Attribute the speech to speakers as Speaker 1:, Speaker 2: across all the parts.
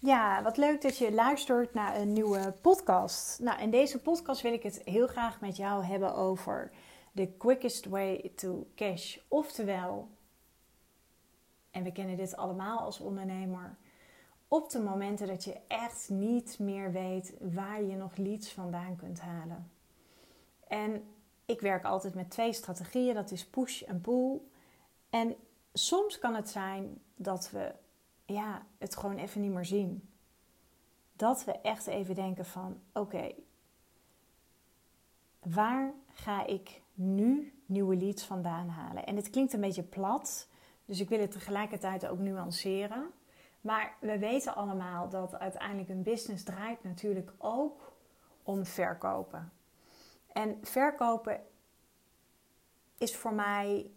Speaker 1: Ja, wat leuk dat je luistert naar een nieuwe podcast. Nou, in deze podcast wil ik het heel graag met jou hebben over the quickest way to cash. Oftewel, en we kennen dit allemaal als ondernemer, op de momenten dat je echt niet meer weet waar je nog leads vandaan kunt halen. En ik werk altijd met twee strategieën, dat is push en pull. En soms kan het zijn dat we ja, het gewoon even niet meer zien. Dat we echt even denken van oké, waar ga ik nu nieuwe leads vandaan halen? En het klinkt een beetje plat, dus ik wil het tegelijkertijd ook nuanceren. Maar we weten allemaal dat uiteindelijk een business draait natuurlijk ook om verkopen. En verkopen is voor mij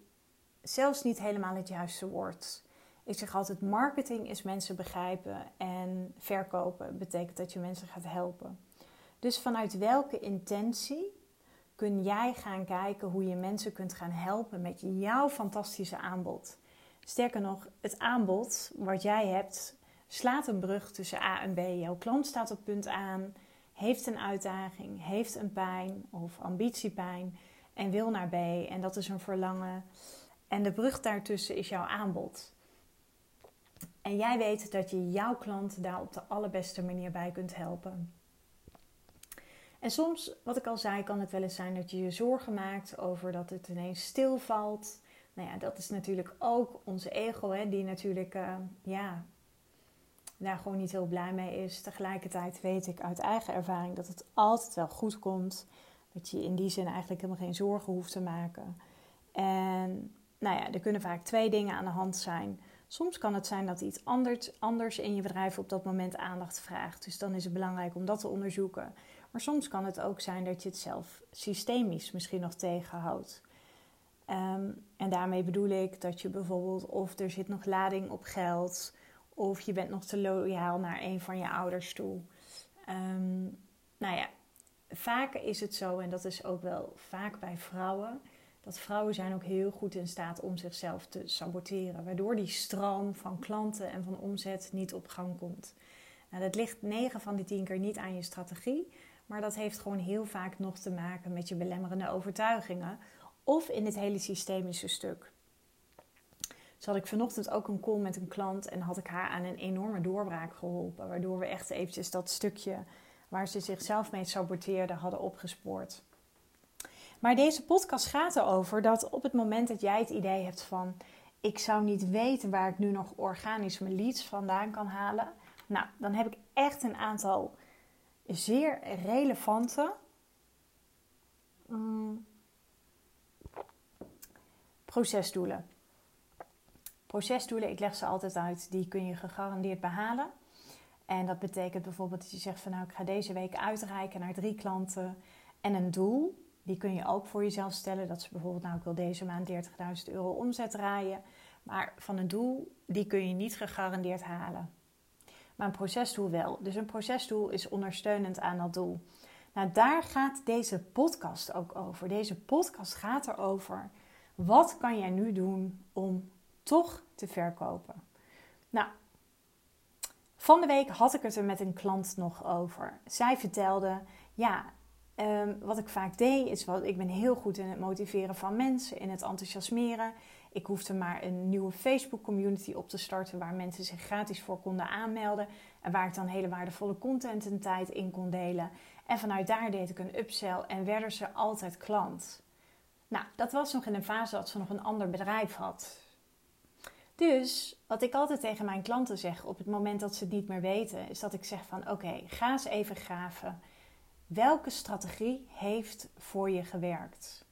Speaker 1: zelfs niet helemaal het juiste woord. Ik zeg altijd: marketing is mensen begrijpen en verkopen betekent dat je mensen gaat helpen. Dus vanuit welke intentie kun jij gaan kijken hoe je mensen kunt gaan helpen met jouw fantastische aanbod? Sterker nog, het aanbod wat jij hebt slaat een brug tussen A en B. Jouw klant staat op punt aan, heeft een uitdaging, heeft een pijn of ambitiepijn en wil naar B. En dat is een verlangen. En de brug daartussen is jouw aanbod. En jij weet dat je jouw klant daar op de allerbeste manier bij kunt helpen. En soms, wat ik al zei, kan het wel eens zijn dat je je zorgen maakt over dat het ineens stilvalt. Nou ja, dat is natuurlijk ook onze ego, hè, die natuurlijk uh, ja, daar gewoon niet heel blij mee is. Tegelijkertijd weet ik uit eigen ervaring dat het altijd wel goed komt. Dat je in die zin eigenlijk helemaal geen zorgen hoeft te maken. En nou ja, er kunnen vaak twee dingen aan de hand zijn. Soms kan het zijn dat iets anders, in je bedrijf op dat moment aandacht vraagt. Dus dan is het belangrijk om dat te onderzoeken. Maar soms kan het ook zijn dat je het zelf systemisch misschien nog tegenhoudt. Um, en daarmee bedoel ik dat je bijvoorbeeld of er zit nog lading op geld, of je bent nog te loyaal naar een van je ouders toe. Um, nou ja, vaak is het zo, en dat is ook wel vaak bij vrouwen, dat vrouwen zijn ook heel goed in staat om zichzelf te saboteren, waardoor die stroom van klanten en van omzet niet op gang komt. Nou, dat ligt 9 van die 10 keer niet aan je strategie, maar dat heeft gewoon heel vaak nog te maken met je belemmerende overtuigingen of in het hele systemische stuk. Zo had ik vanochtend ook een call met een klant en had ik haar aan een enorme doorbraak geholpen, waardoor we echt eventjes dat stukje waar ze zichzelf mee saboteerde hadden opgespoord. Maar deze podcast gaat erover dat op het moment dat jij het idee hebt van ik zou niet weten waar ik nu nog organisch mijn leads vandaan kan halen. Nou, dan heb ik echt een aantal zeer relevante mm, procesdoelen. Procesdoelen, ik leg ze altijd uit, die kun je gegarandeerd behalen. En dat betekent bijvoorbeeld dat je zegt van nou ik ga deze week uitreiken naar drie klanten en een doel. Die kun je ook voor jezelf stellen. Dat is bijvoorbeeld, nou ik wil deze maand 30.000 euro omzet draaien. Maar van een doel, die kun je niet gegarandeerd halen. Maar een procesdoel wel. Dus een procesdoel is ondersteunend aan dat doel. Nou, daar gaat deze podcast ook over. Deze podcast gaat erover. Wat kan jij nu doen om toch te verkopen? Nou, van de week had ik het er met een klant nog over. Zij vertelde: Ja, Ehm, wat ik vaak deed, is wat ik ben heel goed in het motiveren van mensen, in het enthousiasmeren. Ik hoefde maar een nieuwe Facebook community op te starten waar mensen zich gratis voor konden aanmelden. En waar ik dan hele waardevolle content en tijd in kon delen. En vanuit daar deed ik een upsell en werden ze altijd klant. Nou, dat was nog in een fase dat ze nog een ander bedrijf had. Dus wat ik altijd tegen mijn klanten zeg op het moment dat ze het niet meer weten, is dat ik zeg van oké, ga eens even graven. Welke strategie heeft voor je gewerkt?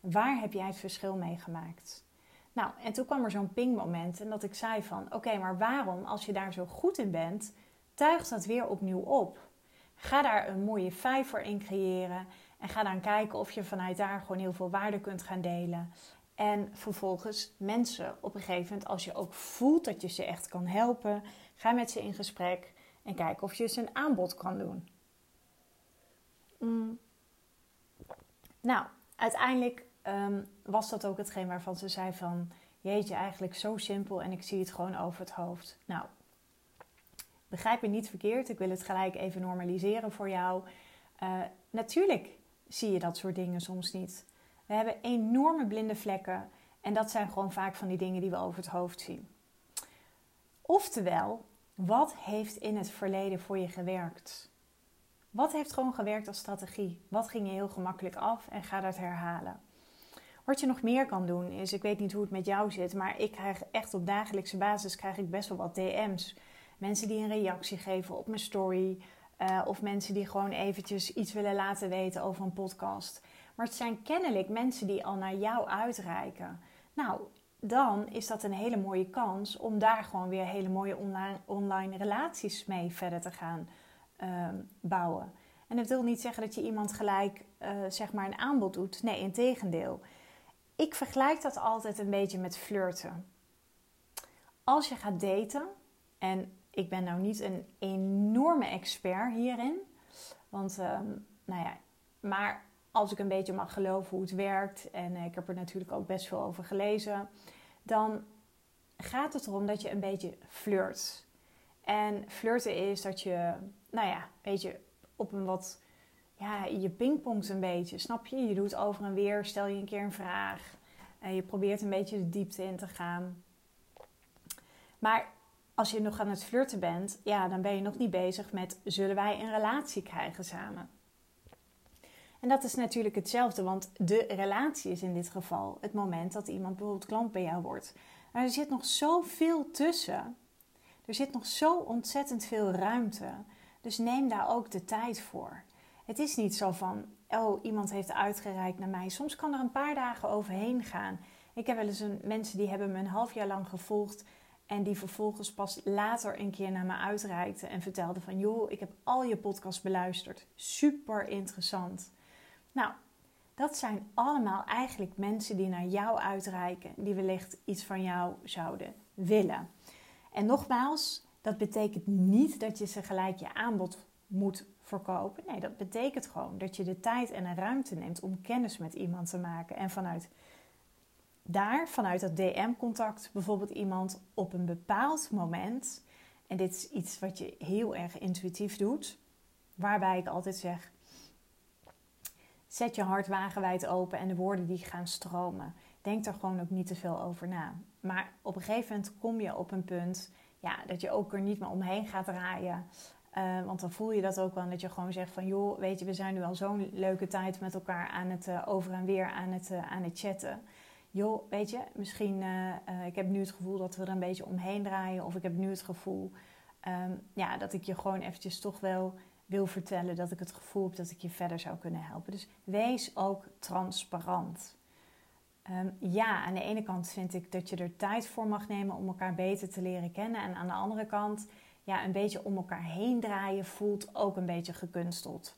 Speaker 1: Waar heb jij het verschil mee gemaakt? Nou, en toen kwam er zo'n pingmoment en dat ik zei van... Oké, maar waarom, als je daar zo goed in bent, tuigt dat weer opnieuw op? Ga daar een mooie vijver in creëren en ga dan kijken of je vanuit daar gewoon heel veel waarde kunt gaan delen. En vervolgens mensen op een gegeven moment, als je ook voelt dat je ze echt kan helpen, ga met ze in gesprek en kijk of je ze een aanbod kan doen. Mm. Nou, uiteindelijk ehm, was dat ook hetgeen waarvan ze zei van... Jeetje, eigenlijk zo simpel en ik zie het gewoon over het hoofd. Nou, begrijp me niet verkeerd, ik wil het gelijk even normaliseren voor jou. Uh, natuurlijk zie je dat soort dingen soms niet. We hebben enorme blinde vlekken en dat zijn gewoon vaak van die dingen die we over het hoofd zien. Oftewel, wat heeft in het verleden voor je gewerkt? Wat heeft gewoon gewerkt als strategie? Wat ging je heel gemakkelijk af en ga dat herhalen? Wat je nog meer kan doen is, ik weet niet hoe het met jou zit, maar ik krijg echt op dagelijkse basis krijg ik best wel wat DM's. Mensen die een reactie geven op mijn story. Uh, of mensen die gewoon eventjes iets willen laten weten over een podcast. Maar het zijn kennelijk mensen die al naar jou uitreiken. Nou, dan is dat een hele mooie kans om daar gewoon weer hele mooie online, online relaties mee verder te gaan uh, bouwen. En dat wil niet zeggen dat je iemand gelijk uh, zeg maar een aanbod doet. Nee, in tegendeel. Ik vergelijk dat altijd een beetje met flirten. Als je gaat daten, en ik ben nou niet een enorme expert hierin, want um, nou ja, maar als ik een beetje mag geloven hoe het werkt, en ik heb er natuurlijk ook best veel over gelezen, dan gaat het erom dat je een beetje flirt. En flirten is dat je, nou ja, weet je, op een wat, ja, je pingpongt een beetje, snap je? Je doet over en weer, stel je een keer een vraag. En je probeert een beetje de diepte in te gaan. Maar als je nog aan het flirten bent, ja, dan ben je nog niet bezig met zullen wij een relatie krijgen samen. En dat is natuurlijk hetzelfde, want de relatie is in dit geval het moment dat iemand bijvoorbeeld klant bij jou wordt. Maar er zit nog zoveel tussen. Er zit nog zo ontzettend veel ruimte. Dus neem daar ook de tijd voor. Het is niet zo van, oh, iemand heeft uitgereikt naar mij. Soms kan er een paar dagen overheen gaan. Ik heb wel eens een, mensen die hebben me een half jaar lang gevolgd en die vervolgens pas later een keer naar me uitreikten en vertelden van... joh, ik heb al je podcast beluisterd. Super interessant. Nou, dat zijn allemaal eigenlijk mensen die naar jou uitreiken. Die wellicht iets van jou zouden willen. En nogmaals, dat betekent niet dat je ze gelijk je aanbod moet verkopen. Nee, dat betekent gewoon dat je de tijd en de ruimte neemt om kennis met iemand te maken. En vanuit daar, vanuit dat DM-contact, bijvoorbeeld iemand op een bepaald moment. En dit is iets wat je heel erg intuïtief doet. Waarbij ik altijd zeg: zet je hart wagenwijd open en de woorden die gaan stromen. Denk er gewoon ook niet te veel over na. Maar op een gegeven moment kom je op een punt ja, dat je ook er niet meer omheen gaat draaien. Uh, want dan voel je dat ook wel. Dat je gewoon zegt van joh, weet je, we zijn nu al zo'n leuke tijd met elkaar aan het uh, over en weer aan het, uh, aan het chatten. Joh, weet je, misschien, ik heb nu het gevoel dat we er een beetje omheen draaien. Of ik heb nu het gevoel um, ja, dat ik je gewoon eventjes toch wel wil vertellen. Dat ik het gevoel heb dat ik je verder zou kunnen helpen. Dus wees ook transparant. Um, ja, aan de ene kant vind ik dat je er tijd voor mag nemen om elkaar beter te leren kennen. En aan de andere kant ja, een beetje om elkaar heen draaien voelt ook een beetje gekunsteld.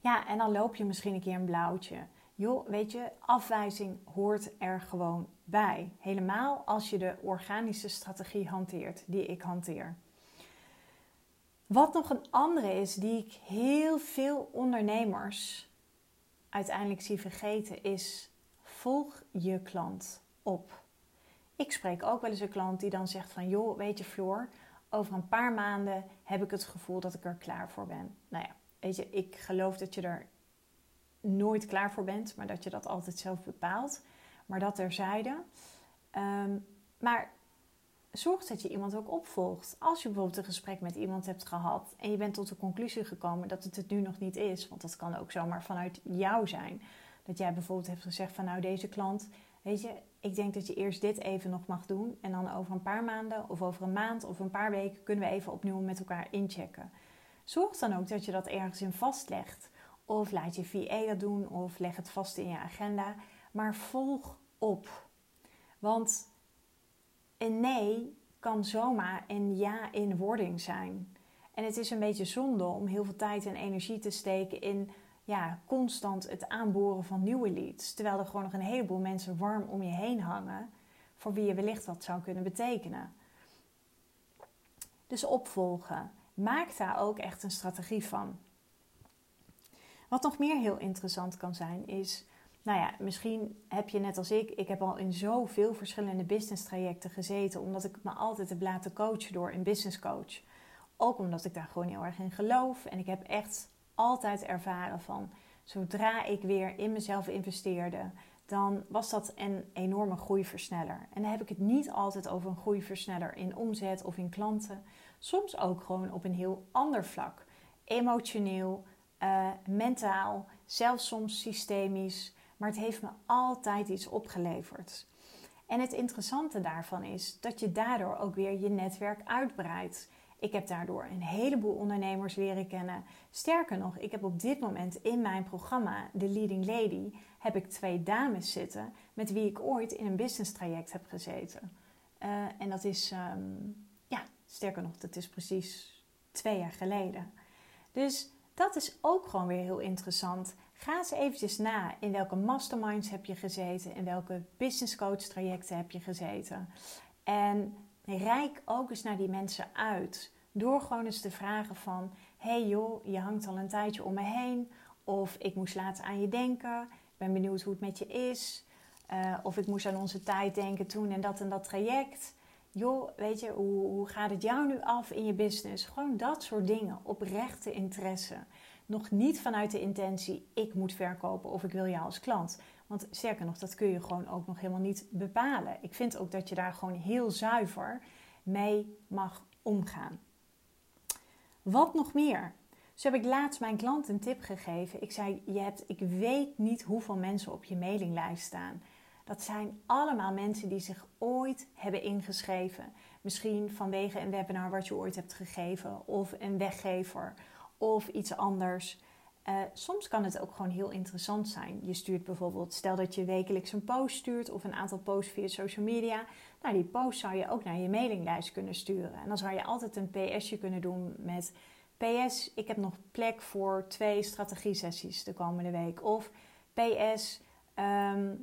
Speaker 1: Ja, en dan loop je misschien een keer een blauwtje. Joh, weet je, afwijzing hoort er gewoon bij. Helemaal als je de organische strategie hanteert, die ik hanteer. Wat nog een andere is, die ik heel veel ondernemers uiteindelijk zie vergeten, is volg je klant op. Ik spreek ook wel eens een klant die dan zegt van... joh, weet je Floor, over een paar maanden heb ik het gevoel dat ik er klaar voor ben. Nou ja, weet je, ik geloof dat je er nooit klaar voor bent, maar dat je dat altijd zelf bepaalt. Maar dat terzijde. Um, maar zorg dat je iemand ook opvolgt. Als je bijvoorbeeld een gesprek met iemand hebt gehad en je bent tot de conclusie gekomen dat het het nu nog niet is, want dat kan ook zomaar vanuit jou zijn. Dat jij bijvoorbeeld hebt gezegd van nou deze klant, weet je, ik denk dat je eerst dit even nog mag doen. En dan over een paar maanden of over een maand of een paar weken kunnen we even opnieuw met elkaar inchecken. Zorg dan ook dat je dat ergens in vastlegt. Of laat je VA dat doen of leg het vast in je agenda. Maar volg op. Want een nee kan zomaar een ja in wording zijn. En het is een beetje zonde om heel veel tijd en energie te steken in ja, constant het aanboren van nieuwe leads. Terwijl er gewoon nog een heleboel mensen warm om je heen hangen, voor wie je wellicht wat zou kunnen betekenen. Dus opvolgen. Maak daar ook echt een strategie van. Wat nog meer heel interessant kan zijn, is nou ja, misschien heb je net als ik, ik heb al in zoveel verschillende business trajecten gezeten, omdat ik me altijd heb laten coachen door een business coach. Ook omdat ik daar gewoon heel erg in geloof. En ik heb echt altijd ervaren van, zodra ik weer in mezelf investeerde, dan was dat een enorme groeiversneller. En dan heb ik het niet altijd over een groeiversneller in omzet of in klanten. Soms ook gewoon op een heel ander vlak. Emotioneel, uh, mentaal, zelfs soms systemisch. Maar het heeft me altijd iets opgeleverd. En het interessante daarvan is dat je daardoor ook weer je netwerk uitbreidt. Ik heb daardoor een heleboel ondernemers leren kennen. Sterker nog, ik heb op dit moment in mijn programma The Leading Lady heb ik twee dames zitten met wie ik ooit in een business traject heb gezeten. Uh, en dat is, um, ja, sterker nog, dat is precies twee jaar geleden. Dus dat is ook gewoon weer heel interessant. Ga eens eventjes na in welke masterminds heb je gezeten, in welke business coach trajecten heb je gezeten. En Rijk ook eens naar die mensen uit. Door gewoon eens te vragen van... hey joh, je hangt al een tijdje om me heen. Of ik moest laten aan je denken. Ik ben benieuwd hoe het met je is. Uh, of ik moest aan onze tijd denken toen en dat en dat traject. Joh, weet je, hoe, hoe gaat het jou nu af in je business? Gewoon dat soort dingen. Oprechte interesse. Nog niet vanuit de intentie, ik moet verkopen of ik wil jou als klant. Want sterker nog, dat kun je gewoon ook nog helemaal niet bepalen. Ik vind ook dat je daar gewoon heel zuiver mee mag omgaan. Wat nog meer? Zo heb ik laatst mijn klant een tip gegeven. Ik zei: je hebt, Ik weet niet hoeveel mensen op je mailinglijst staan. Dat zijn allemaal mensen die zich ooit hebben ingeschreven. Misschien vanwege een webinar wat je ooit hebt gegeven, of een weggever, of iets anders. Uh, soms kan het ook gewoon heel interessant zijn. Je stuurt bijvoorbeeld, stel dat je wekelijks een post stuurt of een aantal posts via social media. Nou, die post zou je ook naar je mailinglijst kunnen sturen. En dan zou je altijd een PSje kunnen doen met PS, ik heb nog plek voor twee strategie-sessies de komende week. Of PS, ehm,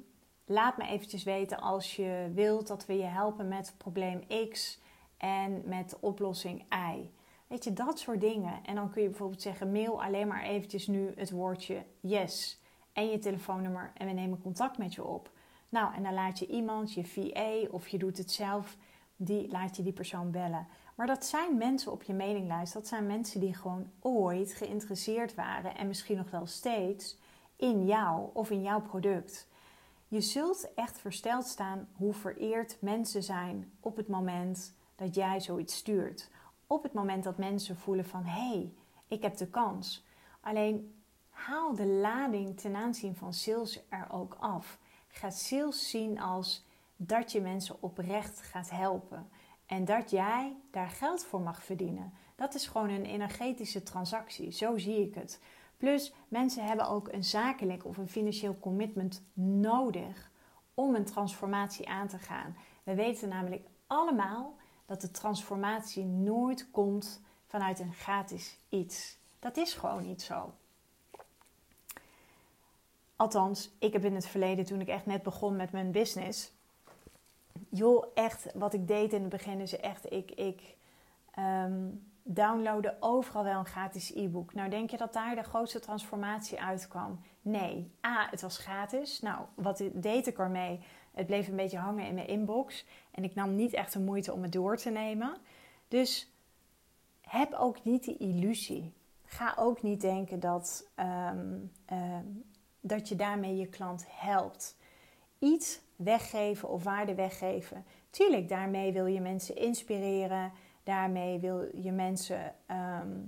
Speaker 1: laat me eventjes weten als je wilt dat we je helpen met probleem X en met oplossing Y. Weet je, dat soort dingen. En dan kun je bijvoorbeeld zeggen: mail alleen maar eventjes nu het woordje yes en je telefoonnummer en we nemen contact met je op. Nou, en dan laat je iemand, je VA of je doet het zelf, die laat je die persoon bellen. Maar dat zijn mensen op je mailinglijst. Dat zijn mensen die gewoon ooit geïnteresseerd waren en misschien nog wel steeds in jou of in jouw product. Je zult echt versteld staan hoe vereerd mensen zijn op het moment dat jij zoiets stuurt op het moment dat mensen voelen van hé, hey, ik heb de kans. Alleen haal de lading ten aanzien van sales er ook af. Ga sales zien als dat je mensen oprecht gaat helpen en dat jij daar geld voor mag verdienen. Dat is gewoon een energetische transactie, zo zie ik het. Plus, mensen hebben ook een zakelijk of een financieel commitment nodig om een transformatie aan te gaan. We weten namelijk allemaal dat de transformatie nooit komt vanuit een gratis iets. Dat is gewoon niet zo. Althans, ik heb in het verleden, toen ik echt net begon met mijn business. Joh, echt, wat ik deed in het begin is echt, ik, ik um, downloadde overal wel een gratis e-book. Nou, denk je dat daar de grootste transformatie uitkwam? Nee. A, het was gratis. Nou, wat deed ik ermee? Het bleef een beetje hangen in mijn inbox. En ik nam niet echt de moeite om het door te nemen. Dus heb ook niet die illusie. Ga ook niet denken dat, ehm, ehm, dat je daarmee je klant helpt. Iets weggeven of waarde weggeven. Tuurlijk, daarmee wil je mensen inspireren. Daarmee wil je mensen ehm,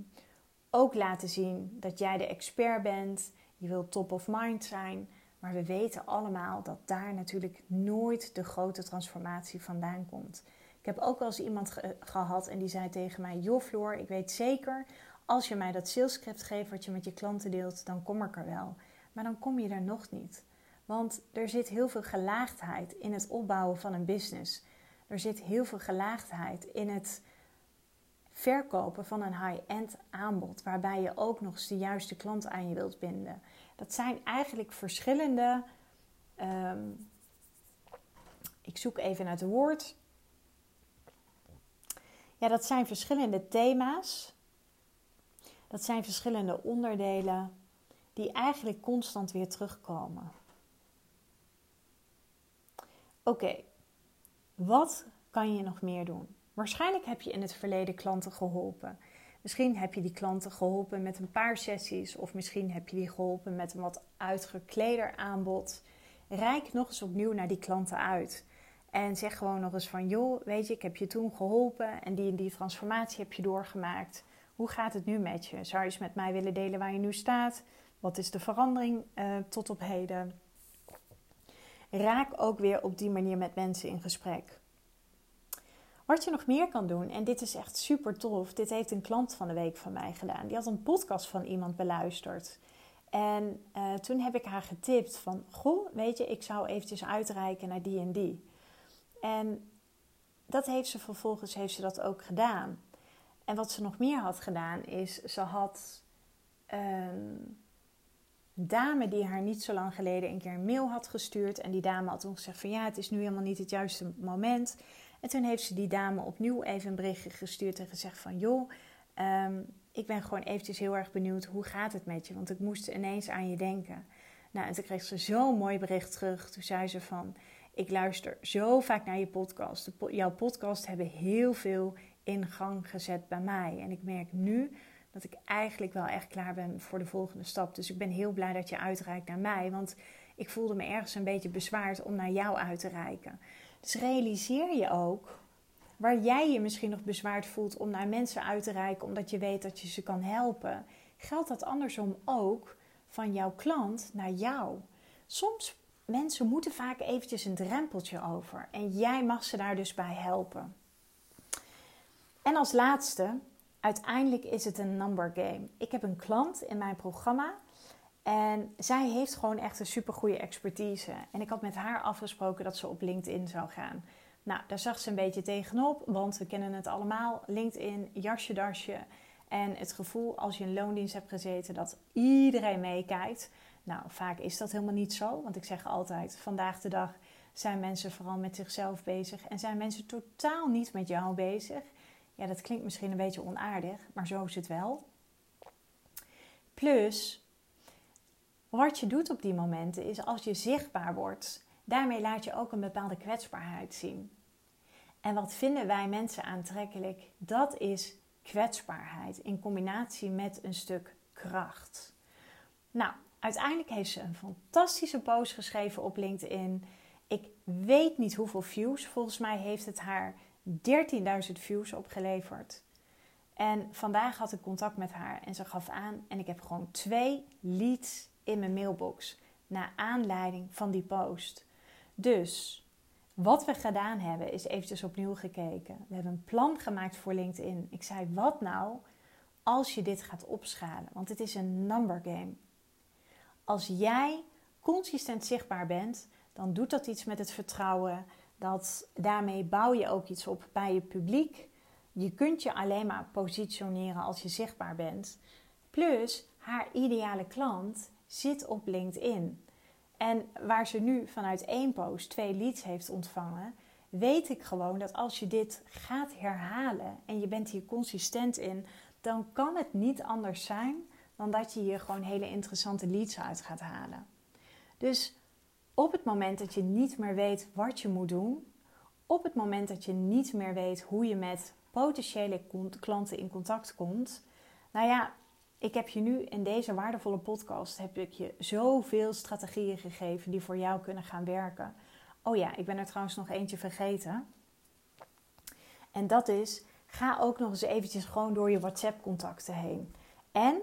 Speaker 1: ook laten zien dat jij de expert bent. Je wilt top of mind zijn. Maar we weten allemaal dat daar natuurlijk nooit de grote transformatie vandaan komt. Ik heb ook wel eens iemand gehad en die zei tegen mij: Joh, Floor, ik weet zeker, als je mij dat salescript geeft wat je met je klanten deelt, dan kom ik er wel. Maar dan kom je er nog niet. Want er zit heel veel gelaagdheid in het opbouwen van een business. Er zit heel veel gelaagdheid in het verkopen van een high-end aanbod, waarbij je ook nog eens de juiste klant aan je wilt binden. Dat zijn eigenlijk verschillende. Um, ik zoek even naar het woord. Ja, dat zijn verschillende thema's. Dat zijn verschillende onderdelen die eigenlijk constant weer terugkomen. oké, wat kan je nog meer doen? Waarschijnlijk heb je in het verleden klanten geholpen. Misschien heb je die klanten geholpen met een paar sessies, of misschien heb je die geholpen met een wat uitgekleder aanbod. Rijk nog eens opnieuw naar die klanten uit. En zeg gewoon nog eens van, joh, weet je, ik heb je toen geholpen en die en die transformatie heb je doorgemaakt. Hoe gaat het nu met je? Zou je eens met mij willen delen waar je nu staat? Wat is de verandering uh, tot op heden? Raak ook weer op die manier met mensen in gesprek. Wat je nog meer kan doen, en dit is echt super tof. Dit heeft een klant van de week van mij gedaan. Die had een podcast van iemand beluisterd. En uh, toen heb ik haar getipt van, goh, weet je, ik zou eventjes uitreiken naar die en die. En dat heeft ze vervolgens heeft ze dat ook gedaan. En wat ze nog meer had gedaan is, ze had een dame die haar niet zo lang geleden een keer een mail had gestuurd. En die dame had toen gezegd van ja, het is nu helemaal niet het juiste moment. En toen heeft ze die dame opnieuw even een berichtje gestuurd en gezegd van joh, um, ik ben gewoon eventjes heel erg benieuwd, hoe gaat het met je? Want ik moest ineens aan je denken. Nou, en toen kreeg ze zo'n mooi bericht terug. Toen zei ze van, ik luister zo vaak naar je podcast. jouw podcast hebben heel veel in gang gezet bij mij. En ik merk nu dat ik eigenlijk wel echt klaar ben voor de volgende stap. Dus ik ben heel blij dat je uitreikt naar mij. Want ik voelde me ergens een beetje bezwaard om naar jou uit te reiken. Dus realiseer je ook waar jij je misschien nog bezwaard voelt om naar mensen uit te reiken omdat je weet dat je ze kan helpen. Geldt dat andersom ook van jouw klant naar jou? Soms mensen moeten vaak eventjes een drempeltje over en jij mag ze daar dus bij helpen. En als laatste, uiteindelijk is het een number game. Ik heb een klant in mijn programma en zij heeft gewoon echt een supergoeie expertise. En ik had met haar afgesproken dat ze op LinkedIn zou gaan. Nou, daar zag ze een beetje tegenop, want we kennen het allemaal. LinkedIn, jasje, dasje. En het gevoel als je in loondienst hebt gezeten dat iedereen meekijkt. Nou, vaak is dat helemaal niet zo. Want ik zeg altijd, vandaag de dag zijn mensen vooral met zichzelf bezig. En zijn mensen totaal niet met jou bezig. Ja, dat klinkt misschien een beetje onaardig, maar zo is het wel. Plus, wat je doet op die momenten is als je zichtbaar wordt, daarmee laat je ook een bepaalde kwetsbaarheid zien. En wat vinden wij mensen aantrekkelijk? Dat is kwetsbaarheid in combinatie met een stuk kracht. Nou, uiteindelijk heeft ze een fantastische post geschreven op LinkedIn. Ik weet niet hoeveel views. Volgens mij heeft het haar 13.000 views opgeleverd. En vandaag had ik contact met haar en ze gaf aan en ik heb gewoon twee leads in mijn mailbox naar aanleiding van die post. Dus wat we gedaan hebben is eventjes opnieuw gekeken. We hebben een plan gemaakt voor LinkedIn. Ik zei, wat nou als je dit gaat opschalen? Want het is een number game. Als jij consistent zichtbaar bent, dan doet dat iets met het vertrouwen. Dat, daarmee bouw je ook iets op bij je publiek. Je kunt je alleen maar positioneren als je zichtbaar bent. Plus, haar ideale klant zit op LinkedIn. En waar ze nu vanuit één post twee leads heeft ontvangen, weet ik gewoon dat als je dit gaat herhalen en je bent hier consistent in, dan kan het niet anders zijn dan dat je hier gewoon hele interessante leads uit gaat halen. Dus op het moment dat je niet meer weet wat je moet doen, op het moment dat je niet meer weet hoe je met potentiële klanten in contact komt, nou ja, ik heb je nu in deze waardevolle podcast heb ik je zoveel strategieën gegeven die voor jou kunnen gaan werken. Oh ja, ik ben er trouwens nog eentje vergeten. En dat is, ga ook nog eens eventjes gewoon door je WhatsApp contacten heen. En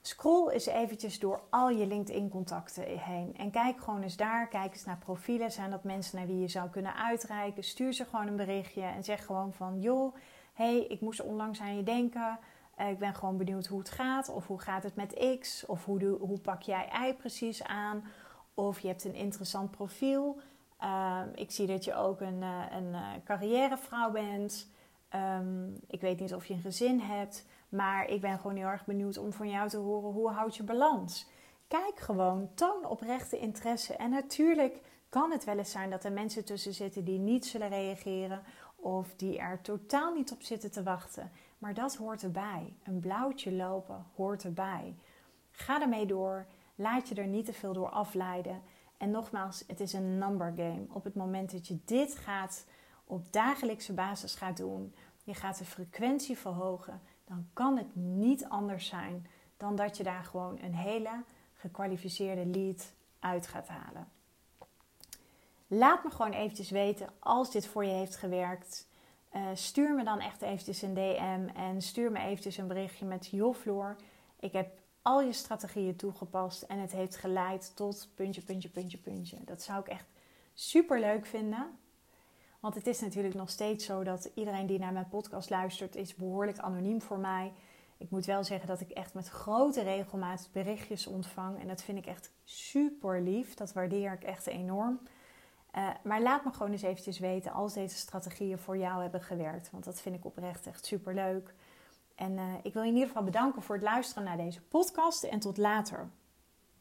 Speaker 1: scroll eens eventjes door al je LinkedIn contacten heen. En kijk gewoon eens daar, kijk eens naar profielen. Zijn dat mensen naar wie je zou kunnen uitreiken? Stuur ze gewoon een berichtje en zeg gewoon van, joh, hey, ik moest onlangs aan je denken. Eh, ik ben gewoon benieuwd hoe het gaat. Of hoe gaat het met X? Of hoe, hoe pak jij Y precies aan? Of je hebt een interessant profiel. Ehm, ik zie dat je ook een, uh, een uh, carrièrevrouw bent. Ehm, ik weet niet of je een gezin hebt. Maar ik ben gewoon heel erg benieuwd om van jou te horen hoe houd je balans. Kijk gewoon, toon oprechte interesse. En natuurlijk kan het wel eens zijn dat er mensen tussen zitten die niet zullen reageren. Of die er totaal niet op zitten te wachten. Maar dat hoort erbij. Een blauwtje lopen hoort erbij. Ga ermee door. Laat je er niet te veel door afleiden. En nogmaals, het is een number game. Op het moment dat je dit gaat op dagelijkse basis gaat doen, je gaat de frequentie verhogen, dan kan het niet anders zijn dan dat je daar gewoon een hele gekwalificeerde lead uit gaat halen. Laat me gewoon eventjes weten als dit voor je heeft gewerkt. Uh, stuur me dan echt eventjes een DM en stuur me eventjes een berichtje met joh Floor, ik heb al je strategieën toegepast en het heeft geleid tot puntje, puntje, puntje, puntje. Dat zou ik echt super leuk vinden. Want het is natuurlijk nog steeds zo dat iedereen die naar mijn podcast luistert, is behoorlijk anoniem voor mij. Ik moet wel zeggen dat ik echt met grote regelmaat berichtjes ontvang. En dat vind ik echt super lief. Dat waardeer ik echt enorm. Uh, maar laat me gewoon eens eventjes weten als deze strategieën voor jou hebben gewerkt. Want dat vind ik oprecht echt super leuk. En uh, ik wil je in ieder geval bedanken voor het luisteren naar deze podcast. En tot later.